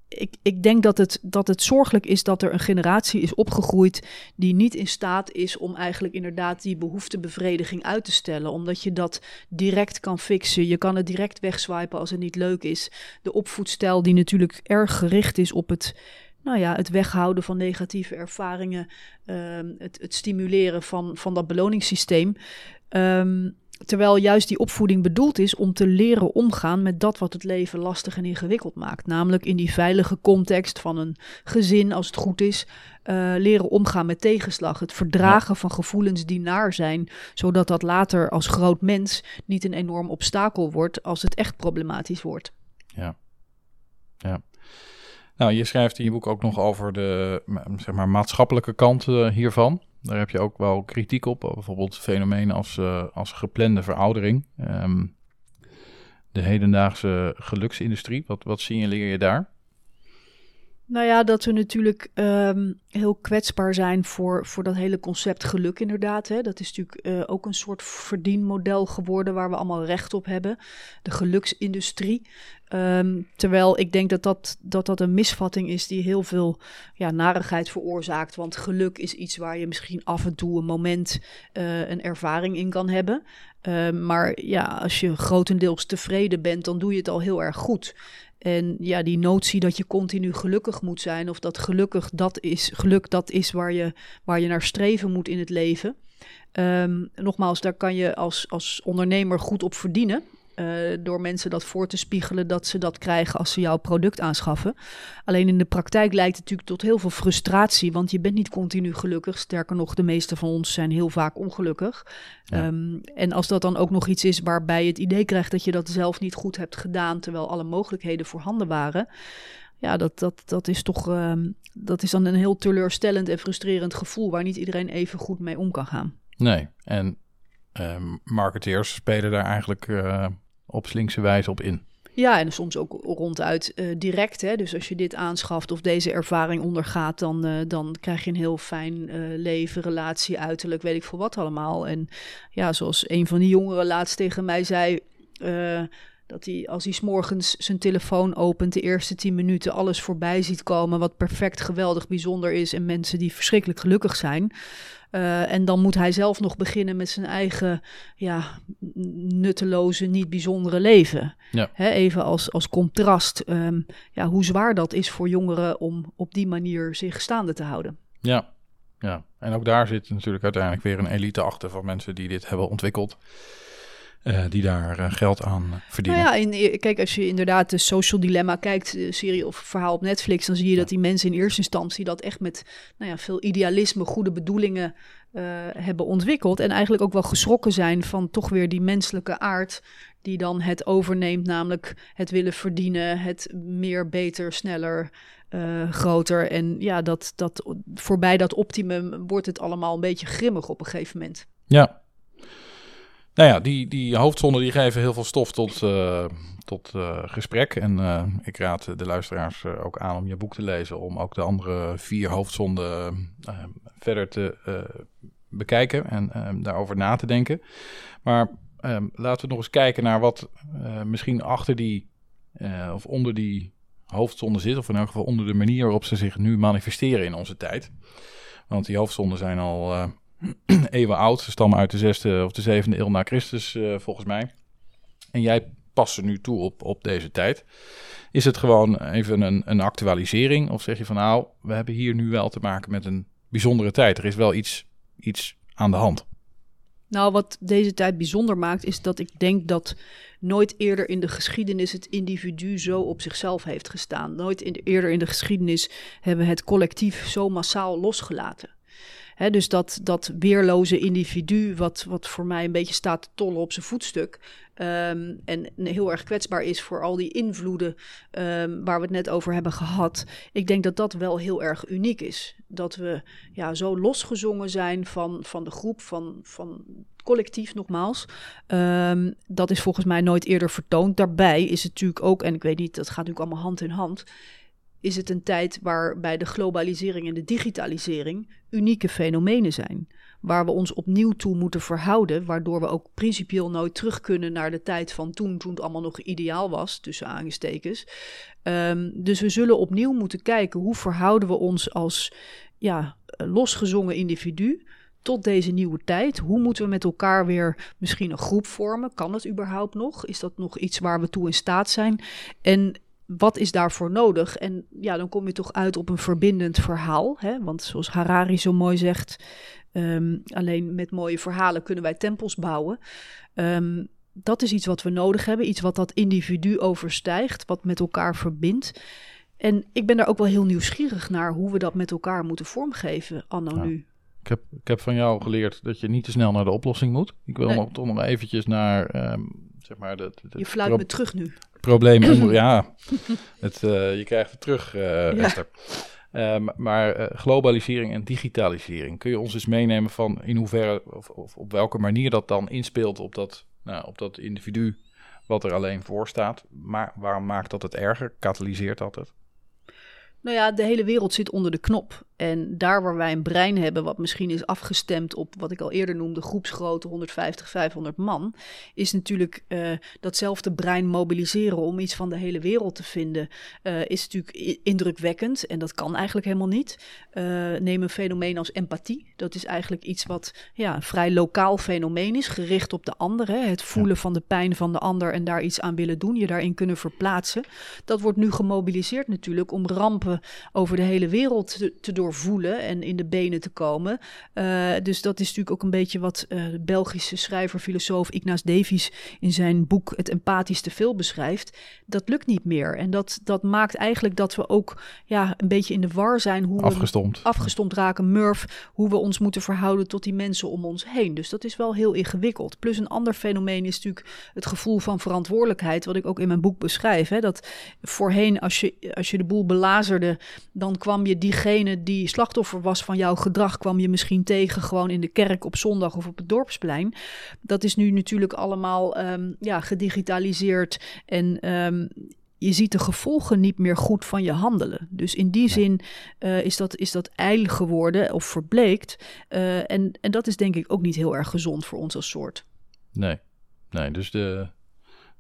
ik, ik denk dat het, dat het zorgelijk is dat er een generatie is opgegroeid die niet in staat is om eigenlijk inderdaad die behoeftebevrediging uit te stellen. Omdat je dat direct kan fixen. Je kan het direct wegswipen als het niet leuk is. De opvoedstijl die natuurlijk erg gericht is op het, nou ja, het weghouden van negatieve ervaringen. Um, het, het stimuleren van, van dat beloningssysteem. Um, Terwijl juist die opvoeding bedoeld is om te leren omgaan met dat wat het leven lastig en ingewikkeld maakt. Namelijk in die veilige context van een gezin, als het goed is, uh, leren omgaan met tegenslag. Het verdragen van gevoelens die naar zijn, zodat dat later als groot mens niet een enorm obstakel wordt als het echt problematisch wordt. Ja, ja. Nou, je schrijft in je boek ook nog over de zeg maar, maatschappelijke kant hiervan. Daar heb je ook wel kritiek op. Bijvoorbeeld fenomenen als, uh, als geplande veroudering. Um, de hedendaagse geluksindustrie. Wat, wat signaleer je daar? Nou ja, dat we natuurlijk um, heel kwetsbaar zijn voor, voor dat hele concept geluk inderdaad. Hè. Dat is natuurlijk uh, ook een soort verdienmodel geworden waar we allemaal recht op hebben. De geluksindustrie. Um, terwijl ik denk dat dat, dat dat een misvatting is die heel veel ja, narigheid veroorzaakt. Want geluk is iets waar je misschien af en toe een moment uh, een ervaring in kan hebben. Uh, maar ja, als je grotendeels tevreden bent, dan doe je het al heel erg goed. En ja, die notie dat je continu gelukkig moet zijn, of dat gelukkig dat is, geluk dat is waar je, waar je naar streven moet in het leven. Um, nogmaals, daar kan je als, als ondernemer goed op verdienen. Uh, door mensen dat voor te spiegelen dat ze dat krijgen als ze jouw product aanschaffen. Alleen in de praktijk leidt het natuurlijk tot heel veel frustratie, want je bent niet continu gelukkig. Sterker nog, de meeste van ons zijn heel vaak ongelukkig. Ja. Um, en als dat dan ook nog iets is waarbij je het idee krijgt dat je dat zelf niet goed hebt gedaan, terwijl alle mogelijkheden voorhanden waren. Ja, dat, dat, dat is toch um, dat is dan een heel teleurstellend en frustrerend gevoel waar niet iedereen even goed mee om kan gaan. Nee, en um, marketeers spelen daar eigenlijk uh, op slinkse wijze op in. Ja, en soms ook ronduit uh, direct. Hè? Dus als je dit aanschaft of deze ervaring ondergaat, dan, uh, dan krijg je een heel fijn uh, leven, relatie, uiterlijk, weet ik veel wat allemaal. En ja, zoals een van die jongeren laatst tegen mij zei. dat hij als hij s'morgens zijn telefoon opent, de eerste tien minuten alles voorbij ziet komen. Wat perfect, geweldig, bijzonder is. En mensen die verschrikkelijk gelukkig zijn. Uh, en dan moet hij zelf nog beginnen met zijn eigen ja, nutteloze, niet bijzondere leven. Ja. Hè, even als, als contrast um, ja, hoe zwaar dat is voor jongeren om op die manier zich staande te houden. Ja, ja. en ook daar zit natuurlijk uiteindelijk weer een elite achter van mensen die dit hebben ontwikkeld. Uh, die daar uh, geld aan verdienen. Nou ja, in, kijk, als je inderdaad de Social Dilemma kijkt, de serie of verhaal op Netflix, dan zie je dat die mensen in eerste instantie dat echt met nou ja, veel idealisme, goede bedoelingen uh, hebben ontwikkeld. En eigenlijk ook wel geschrokken zijn van toch weer die menselijke aard die dan het overneemt, namelijk het willen verdienen, het meer, beter, sneller, uh, groter. En ja, dat, dat voorbij dat optimum wordt het allemaal een beetje grimmig op een gegeven moment. Ja, Nou ja, die, die hoofdzonden die geven heel veel stof tot, uh, tot uh, gesprek. En uh, ik raad de luisteraars ook aan om je boek te lezen. Om ook de andere vier hoofdzonden verder te bekijken en daarover na te denken. Maar laten we nog eens kijken naar wat misschien achter die of onder die hoofdzonden zit. Of in elk geval onder de manier waarop ze zich nu manifesteren in onze tijd. Want die hoofdzonden zijn al eeuwen oud. Ze stammen uit de zesde of de zevende eeuw na Christus, uh, volgens mij. En jij past er nu toe op, op deze tijd. Is het gewoon even een, een actualisering? Of zeg je van nou, we hebben hier nu wel te maken met een bijzondere tijd. Er is wel iets, iets aan de hand. Nou, wat deze tijd bijzonder maakt, is dat ik denk dat nooit eerder in de geschiedenis het individu zo op zichzelf heeft gestaan. Nooit eerder in de geschiedenis hebben we het collectief zo massaal losgelaten dus dat, dat weerloze individu, wat, wat voor mij een beetje staat te tollen op zijn voetstuk. Um, en heel erg kwetsbaar is voor al die invloeden um, waar we het net over hebben gehad. Ik denk dat dat wel heel erg uniek is. Dat we ja, zo losgezongen zijn van, van de groep, van, van collectief nogmaals. Um, dat is volgens mij nooit eerder vertoond. Daarbij is het natuurlijk ook, en ik weet niet, dat gaat natuurlijk allemaal hand in hand is het een tijd waarbij de globalisering en de digitalisering unieke fenomenen zijn. Waar we ons opnieuw toe moeten verhouden, waardoor we ook principieel nooit terug kunnen naar de tijd van toen, toen het allemaal nog ideaal was, tussen aangestekens. Um, dus we zullen opnieuw moeten kijken hoe verhouden we ons als ja, losgezongen individu tot deze nieuwe tijd. Hoe moeten we met elkaar weer misschien een groep vormen? Kan het überhaupt nog? Is dat nog iets waar we toe in staat zijn? En wat is daarvoor nodig? En ja, dan kom je toch uit op een verbindend verhaal. Hè? Want zoals Harari zo mooi zegt, ehm, alleen met mooie verhalen kunnen wij tempels bouwen. Um, dat is iets wat we nodig hebben, iets wat dat individu overstijgt, wat met elkaar verbindt. En ik ben daar ook wel heel nieuwsgierig naar hoe we dat met elkaar moeten vormgeven, anno nu. Ik heb, ik heb van jou geleerd dat je niet te snel naar de oplossing moet. Ik wil nog, toch nog eventjes naar, um, zeg maar... De, je fluit me terug nu probleem ja, het, uh, je krijgt het terug, uh, ja. Um, maar uh, globalisering en digitalisering. Kun je ons eens meenemen van in hoeverre of, of, op welke manier dat dan inspeelt op dat, nou, op dat individu wat er alleen voor staat? Maar waarom maakt dat het erger? Katalyseert dat het? Nou ja, de hele wereld zit onder de knop. En daar waar wij een brein hebben, wat misschien is afgestemd op wat ik al eerder noemde, groepsgrootte 150, 500 man, is natuurlijk uh, datzelfde brein mobiliseren om iets van de hele wereld te vinden, uh, is natuurlijk indrukwekkend. En dat kan eigenlijk helemaal niet. Uh, neem een fenomeen als empathie. Dat is eigenlijk iets wat ja, een vrij lokaal fenomeen is, gericht op de ander. Hè? Het voelen van de pijn van de ander en daar iets aan willen doen, je daarin kunnen verplaatsen. Dat wordt nu gemobiliseerd natuurlijk om rampen over de hele wereld te, te door voelen en in de benen te komen. Uh, dus dat is natuurlijk ook een beetje wat uh, de Belgische schrijver, filosoof Ignace Davies in zijn boek Het Empathisch te veel beschrijft. Dat lukt niet meer. En dat, dat maakt eigenlijk dat we ook ja, een beetje in de war zijn. Hoe afgestomd. we afgestomd raken, Murph, hoe we ons moeten verhouden tot die mensen om ons heen. Dus dat is wel heel ingewikkeld. Plus een ander fenomeen is natuurlijk het gevoel van verantwoordelijkheid, wat ik ook in mijn boek beschrijf. Hè? Dat voorheen, als je, als je de boel belazerde, dan kwam je diegene die slachtoffer was van jouw gedrag, kwam je misschien tegen gewoon in de kerk op zondag of op het dorpsplein. Dat is nu natuurlijk allemaal um, ja, gedigitaliseerd en um, je ziet de gevolgen niet meer goed van je handelen. Dus in die zin uh, is, dat, is dat ijl geworden of verbleekt. Uh, en, en dat is denk ik ook niet heel erg gezond voor ons als soort. Nee, nee dus de,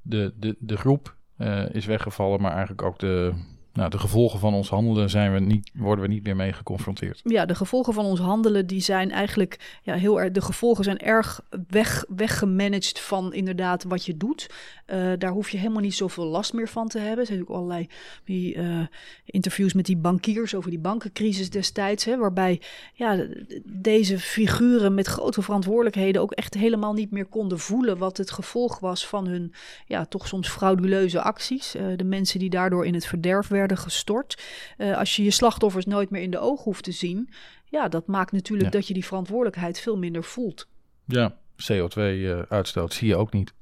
de, de, de groep uh, is weggevallen, maar eigenlijk ook de, nou, de gevolgen van ons handelen zijn we niet, worden we niet meer mee geconfronteerd. Ja, de gevolgen van ons handelen die zijn eigenlijk ja, heel erg. De gevolgen zijn erg weg, weggemanaged van inderdaad wat je doet. Uh, daar hoef je helemaal niet zoveel last meer van te hebben. Er zijn ook allerlei die, uh, interviews met die bankiers over die bankencrisis destijds. Hè, waarbij ja, deze figuren met grote verantwoordelijkheden ook echt helemaal niet meer konden voelen wat het gevolg was van hun ja, toch soms frauduleuze acties. Uh, de mensen die daardoor in het verderf werden gestort. Uh, als je je slachtoffers nooit meer in de ogen hoeft te zien, ja, dat maakt natuurlijk ja. dat je die verantwoordelijkheid veel minder voelt. Ja, CO2-uitstoot uh, zie je ook niet.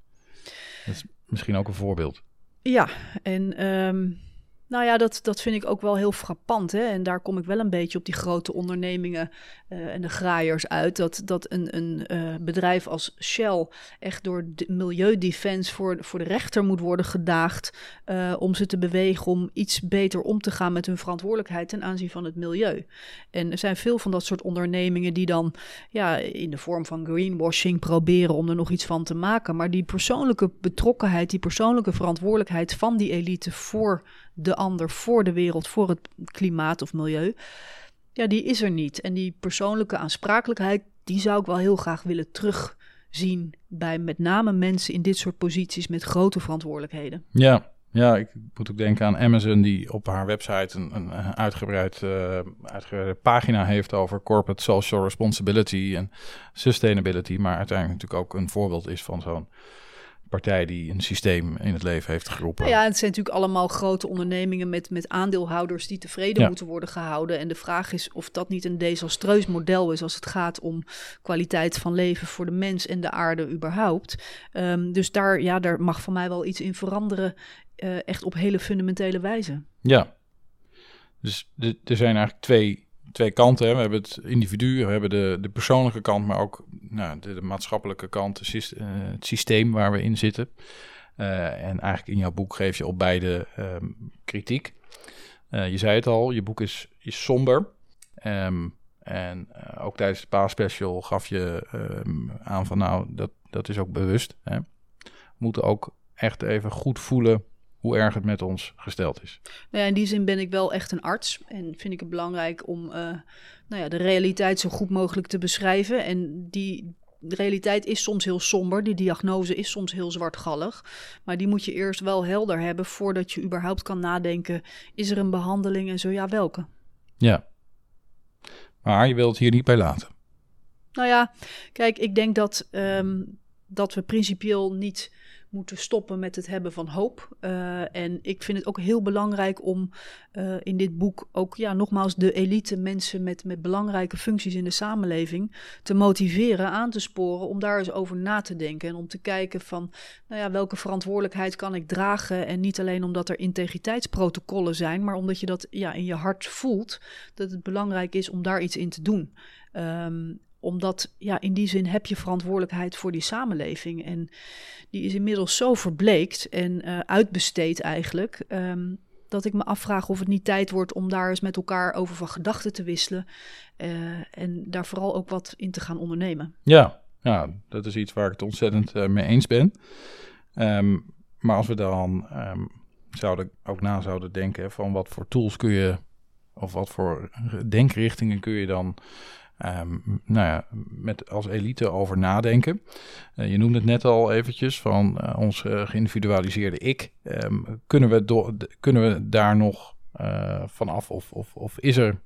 Dat is misschien ook een voorbeeld. Ja, en um, Nou ja, dat, dat vind ik ook wel heel frappant. Hè? En daar kom ik wel een beetje op die grote ondernemingen uh, en de graaiers uit. Dat, dat een, een uh, bedrijf als Shell echt door de Milieudefense voor, voor de rechter moet worden gedaagd. Uh, om ze te bewegen om iets beter om te gaan met hun verantwoordelijkheid ten aanzien van het milieu. En er zijn veel van dat soort ondernemingen die dan ja, in de vorm van greenwashing proberen om er nog iets van te maken. Maar die persoonlijke betrokkenheid, die persoonlijke verantwoordelijkheid van die elite voor de ander, voor de wereld, voor het klimaat of milieu, ja, die is er niet. En die persoonlijke aansprakelijkheid, die zou ik wel heel graag willen terugzien bij met name mensen in dit soort posities met grote verantwoordelijkheden. Ja, ja, ik moet ook denken aan Amazon, die op haar website een, een uitgebreid, uh, uitgebreide pagina heeft over corporate social responsibility en sustainability. Maar uiteindelijk natuurlijk ook een voorbeeld is van zo'n partij die een systeem in het leven heeft geroepen. Nou ja, het zijn natuurlijk allemaal grote ondernemingen met, met aandeelhouders die tevreden moeten worden gehouden. En de vraag is of dat niet een desastreus model is als het gaat om kwaliteit van leven voor de mens en de aarde überhaupt. Um, dus daar, ja, daar mag van mij wel iets in veranderen, uh, echt op hele fundamentele wijze. Ja, dus er zijn eigenlijk twee twee kanten. We hebben het individu, we hebben de, de persoonlijke kant, maar ook nou, de, maatschappelijke kant, het, uh, het systeem waar we in zitten. Uh, en eigenlijk in jouw boek geef je op beide um, kritiek. Uh, je zei het al, je boek is, is somber. Um, en ook tijdens de paasspecial gaf je um, aan van nou, dat, dat is ook bewust. Hè. We moeten ook echt even goed voelen hoe erg het met ons gesteld is. Nou ja, in die zin ben ik wel echt een arts en vind ik het belangrijk om uh, nou ja, de realiteit zo goed mogelijk te beschrijven. En die de realiteit is soms heel somber, die diagnose is soms heel zwartgallig. Maar die moet je eerst wel helder hebben voordat je überhaupt kan nadenken: is er een behandeling en zo ja, welke? Ja. Maar je wilt het hier niet bij laten. Nou ja, kijk, ik denk dat, um, dat we principieel niet moeten stoppen met het hebben van hoop. Uh, en ik vind het ook heel belangrijk om uh, in dit boek ook, ja, nogmaals, de elite mensen met, met belangrijke functies in de samenleving te motiveren, aan te sporen om daar eens over na te denken. En om te kijken van, nou ja, welke verantwoordelijkheid kan ik dragen? En niet alleen omdat er integriteitsprotocollen zijn, maar omdat je dat ja, in je hart voelt, dat het belangrijk is om daar iets in te doen. Um, omdat ja, in die zin heb je verantwoordelijkheid voor die samenleving. En die is inmiddels zo verbleekt en uh, uitbesteed eigenlijk. Um, dat ik me afvraag of het niet tijd wordt om daar eens met elkaar over van gedachten te wisselen. Uh, en daar vooral ook wat in te gaan ondernemen. Ja, ja dat is iets waar ik het ontzettend uh, mee eens ben. Um, maar als we dan um, zouden, ook na zouden denken van wat voor tools kun je, of wat voor denkrichtingen kun je dan Um, nou ja, met als elite over nadenken. Uh, je noemde het net al eventjes van uh, ons uh, geïndividualiseerde ik. Um, kunnen, we kunnen we daar nog vanaf of, of, of is, er,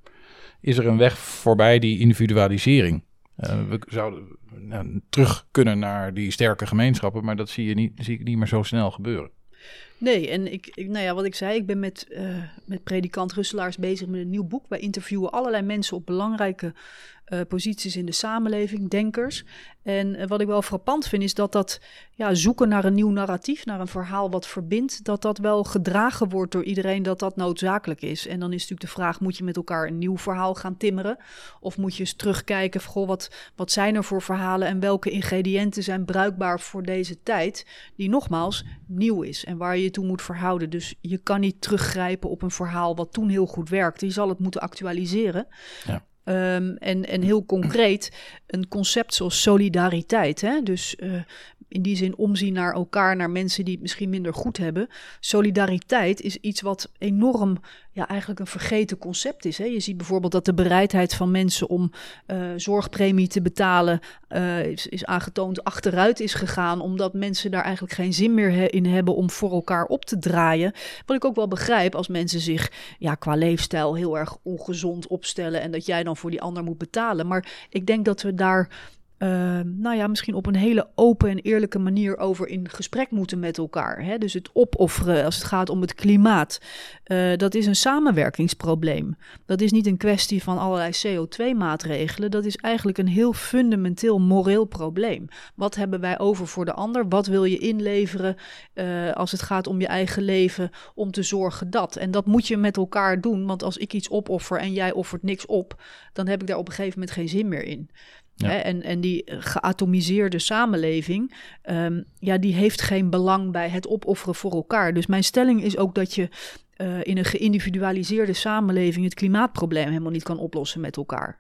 is er een weg voorbij die individualisering? we zouden nou, terug kunnen naar die sterke gemeenschappen, maar dat zie, je niet, zie ik niet meer zo snel gebeuren. Nee, en ik, nou ja, wat ik zei, ik ben met, uh, met predikant Russelaars bezig met een nieuw boek. Wij interviewen allerlei mensen op belangrijke uh, posities in de samenleving, denkers. En uh, wat ik wel frappant vind, is dat dat ja, zoeken naar een nieuw narratief, naar een verhaal wat verbindt, dat dat wel gedragen wordt door iedereen, dat dat noodzakelijk is. En dan is natuurlijk de vraag, moet je met elkaar een nieuw verhaal gaan timmeren? Of moet je eens terugkijken, goh, wat, wat zijn er voor verhalen en welke ingrediënten zijn bruikbaar voor deze tijd, die nogmaals nieuw is en waar je je toe moet verhouden. Dus je kan niet teruggrijpen op een verhaal wat toen heel goed werkte. Je zal het moeten actualiseren. Ja. Um, en, en heel concreet een concept zoals solidariteit. Hè? Dus uh, in die zin omzien naar elkaar, naar mensen die het misschien minder goed hebben. Solidariteit is iets wat enorm, ja, eigenlijk een vergeten concept is. Hè? Je ziet bijvoorbeeld dat de bereidheid van mensen om uh, zorgpremie te betalen uh, is, is, aangetoond achteruit is gegaan, omdat mensen daar eigenlijk geen zin meer in hebben om voor elkaar op te draaien. Wat ik ook wel begrijp als mensen zich ja, qua leefstijl heel erg ongezond opstellen en dat jij voor die ander moet betalen. Maar ik denk dat we daar nou ja, misschien op een hele open en eerlijke manier over in gesprek moeten met elkaar. Hè? Dus het opofferen als het gaat om het klimaat, uh, dat is een samenwerkingsprobleem. Dat is niet een kwestie van allerlei CO2-maatregelen. Dat is eigenlijk een heel fundamenteel moreel probleem. Wat hebben wij over voor de ander? Wat wil je inleveren uh, als het gaat om je eigen leven om te zorgen dat? En dat moet je met elkaar doen, want als ik iets opoffer en jij offert niks op, dan heb ik daar op een gegeven moment geen zin meer in. Hè? En, en die geatomiseerde samenleving, um, ja, die heeft geen belang bij het opofferen voor elkaar. Dus mijn stelling is ook dat je uh, in een geïndividualiseerde samenleving het klimaatprobleem helemaal niet kan oplossen met elkaar.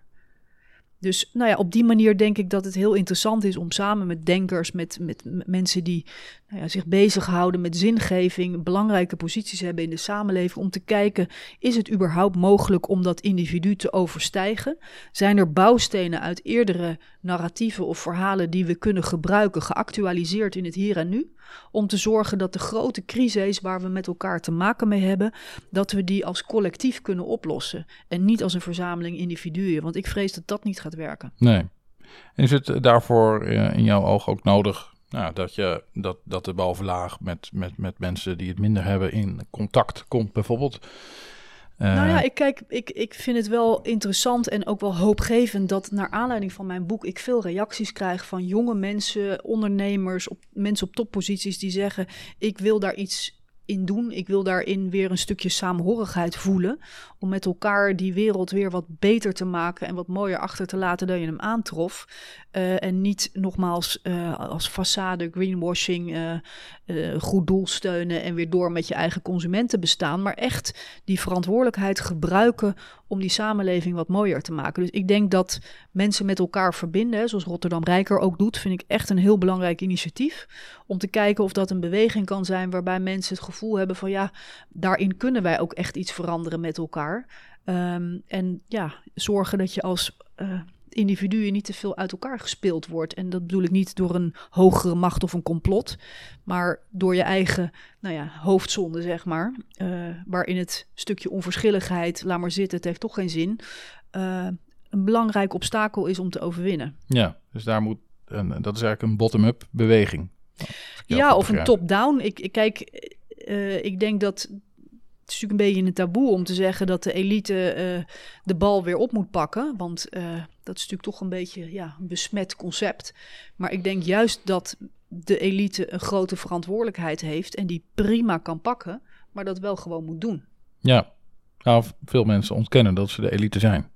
Dus nou ja, op die manier denk ik dat het heel interessant is om samen met denkers, met, met, mensen die nou ja, zich bezighouden met zingeving, belangrijke posities hebben in de samenleving, om te kijken, is het überhaupt mogelijk om dat individu te overstijgen? Zijn er bouwstenen uit eerdere narratieven of verhalen die we kunnen gebruiken, geactualiseerd in het hier en nu? Om te zorgen dat de grote crises waar we met elkaar te maken mee hebben, dat we die als collectief kunnen oplossen. En niet als een verzameling individuen. Want ik vrees dat dat niet gaat werken. Nee. En is het daarvoor eh, in jouw oog ook nodig nou, dat, je, dat, dat de bovenlaag met, met, met mensen die het minder hebben in contact komt, bijvoorbeeld? Nou ja, eh, ik, kijk, ik, ik vind het wel interessant en ook wel hoopgevend dat naar aanleiding van mijn boek ik veel reacties krijg van jonge mensen, ondernemers, op, mensen op topposities die zeggen: Ik wil daar iets in doen. Ik wil daarin weer een stukje saamhorigheid voelen. Om met elkaar die wereld weer wat beter te maken en wat mooier achter te laten dan je hem aantrof. Uh, en niet nogmaals uh, als façade, greenwashing, uh, goed doel steunen en weer door met je eigen consumenten bestaan. Maar echt die verantwoordelijkheid gebruiken om die samenleving wat mooier te maken. Dus ik denk dat mensen met elkaar verbinden, zoals Rotterdam Rijker ook doet, vind ik echt een heel belangrijk initiatief. Om te kijken of dat een beweging kan zijn waarbij mensen het gevoel hebben van ja, daarin kunnen wij ook echt iets veranderen met elkaar. Um, en ja, zorgen dat je als uh, individuen niet te veel uit elkaar gespeeld wordt. En dat bedoel ik niet door een hogere macht of een complot, maar door je eigen nou ja, hoofdzonde, zeg maar. Uh, waarin het stukje onverschilligheid, laat maar zitten, het heeft toch geen zin. Uh, een belangrijk obstakel is om te overwinnen. Ja, dus daar moet, en dat is eigenlijk een bottom-up beweging. Ja, of een top-down. Ik, ik, kijk, uh, ik denk dat het is natuurlijk een beetje een taboe om te zeggen dat de elite uh, de bal weer op moet pakken. Want uh, dat is natuurlijk toch een beetje ja, een besmet concept. Maar ik denk juist dat de elite een grote verantwoordelijkheid heeft en die prima kan pakken, maar dat wel gewoon moet doen. Ja, nou, veel mensen ontkennen dat ze de elite zijn.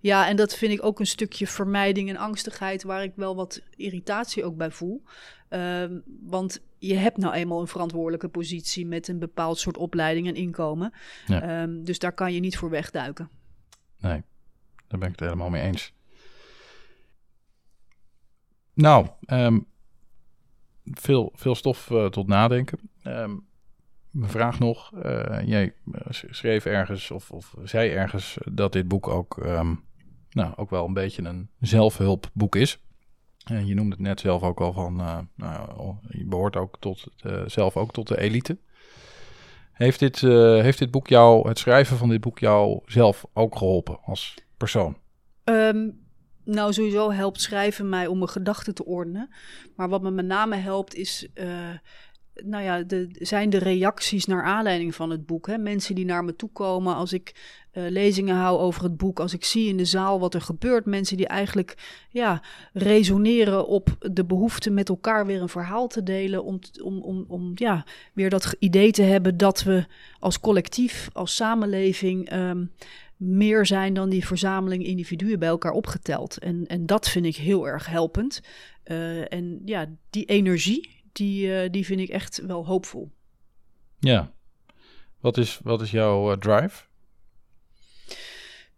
Ja, en dat vind ik ook een stukje vermijding en angstigheid, waar ik wel wat irritatie ook bij voel. Uh, want je hebt nou eenmaal een verantwoordelijke positie met een bepaald soort opleiding en inkomen. Ja. Um, dus daar kan je niet voor wegduiken. Nee, daar ben ik het helemaal mee eens. Nou, um, veel, veel stof uh, tot nadenken. Um, mijn vraag nog. Uh, jij eh, schreef ergens of, of zei ergens dat dit boek ook, nou, ook wel een beetje een zelfhulpboek is. Uh, je noemde het net zelf ook al van, uh, nou, je behoort ook tot, zelf ook tot de elite. Heeft dit, heeft dit boek jou, het schrijven van dit boek jou zelf ook geholpen als persoon? Um, nou, sowieso helpt schrijven mij om mijn gedachten te ordenen. Maar wat me met name helpt is nou ja, zijn de reacties naar aanleiding van het boek. Hè? Mensen die naar me toe komen als ik uh, lezingen hou over het boek, als ik zie in de zaal wat er gebeurt. Mensen die eigenlijk ja, resoneren op de behoefte met elkaar weer een verhaal te delen. Om, om, om, om ja, weer dat idee te hebben dat we als collectief, als samenleving. Um, meer zijn dan die verzameling individuen bij elkaar opgeteld. En, en dat vind ik heel erg helpend. Uh, en ja, die energie, die, uh, die vind ik echt wel hoopvol. Ja. Wat is, wat is jouw uh, drive?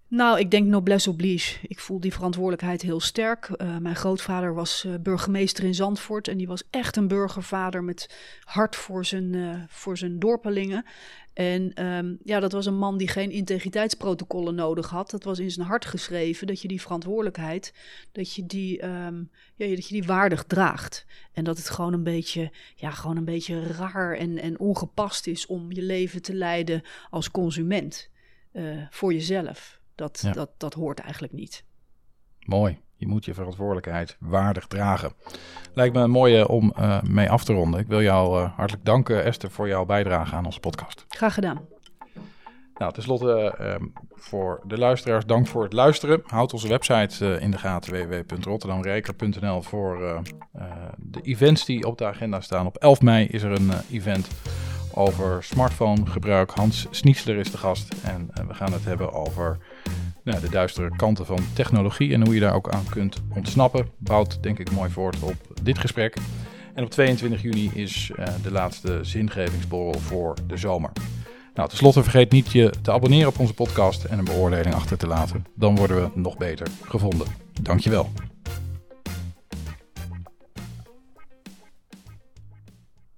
Nou, ik denk noblesse oblige. Ik voel die verantwoordelijkheid heel sterk. Uh, mijn grootvader was uh, burgemeester in Zandvoort en die was echt een burgervader met hart voor zijn, uh, voor zijn dorpelingen. En um, ja, dat was een man die geen integriteitsprotocollen nodig had. Dat was in zijn hart geschreven dat je die verantwoordelijkheid, dat je die, um, ja, dat je die waardig draagt. En dat het gewoon een beetje, ja, gewoon een beetje raar en, en ongepast is om je leven te leiden als consument voor jezelf. Dat, dat, dat hoort eigenlijk niet. Mooi. Je moet je verantwoordelijkheid waardig dragen. Lijkt me een mooie om uh, mee af te ronden. Ik wil jou uh, hartelijk danken, Esther, voor jouw bijdrage aan onze podcast. Graag gedaan. Nou, tenslotte uh, voor de luisteraars, dank voor het luisteren. Houd onze website in de gaten, www.rotterdamrijker.nl voor de events die op de agenda staan. Op 11 mei is er een event over smartphonegebruik. Hans Sniesler is de gast en we gaan het hebben over nou, de duistere kanten van technologie en hoe je daar ook aan kunt ontsnappen. Bouwt denk ik mooi voort op dit gesprek. En op 22 juni is de laatste zingevingsborrel voor de zomer. Nou, tenslotte vergeet niet je te abonneren op onze podcast en een beoordeling achter te laten. Dan worden we nog beter gevonden. Dankjewel.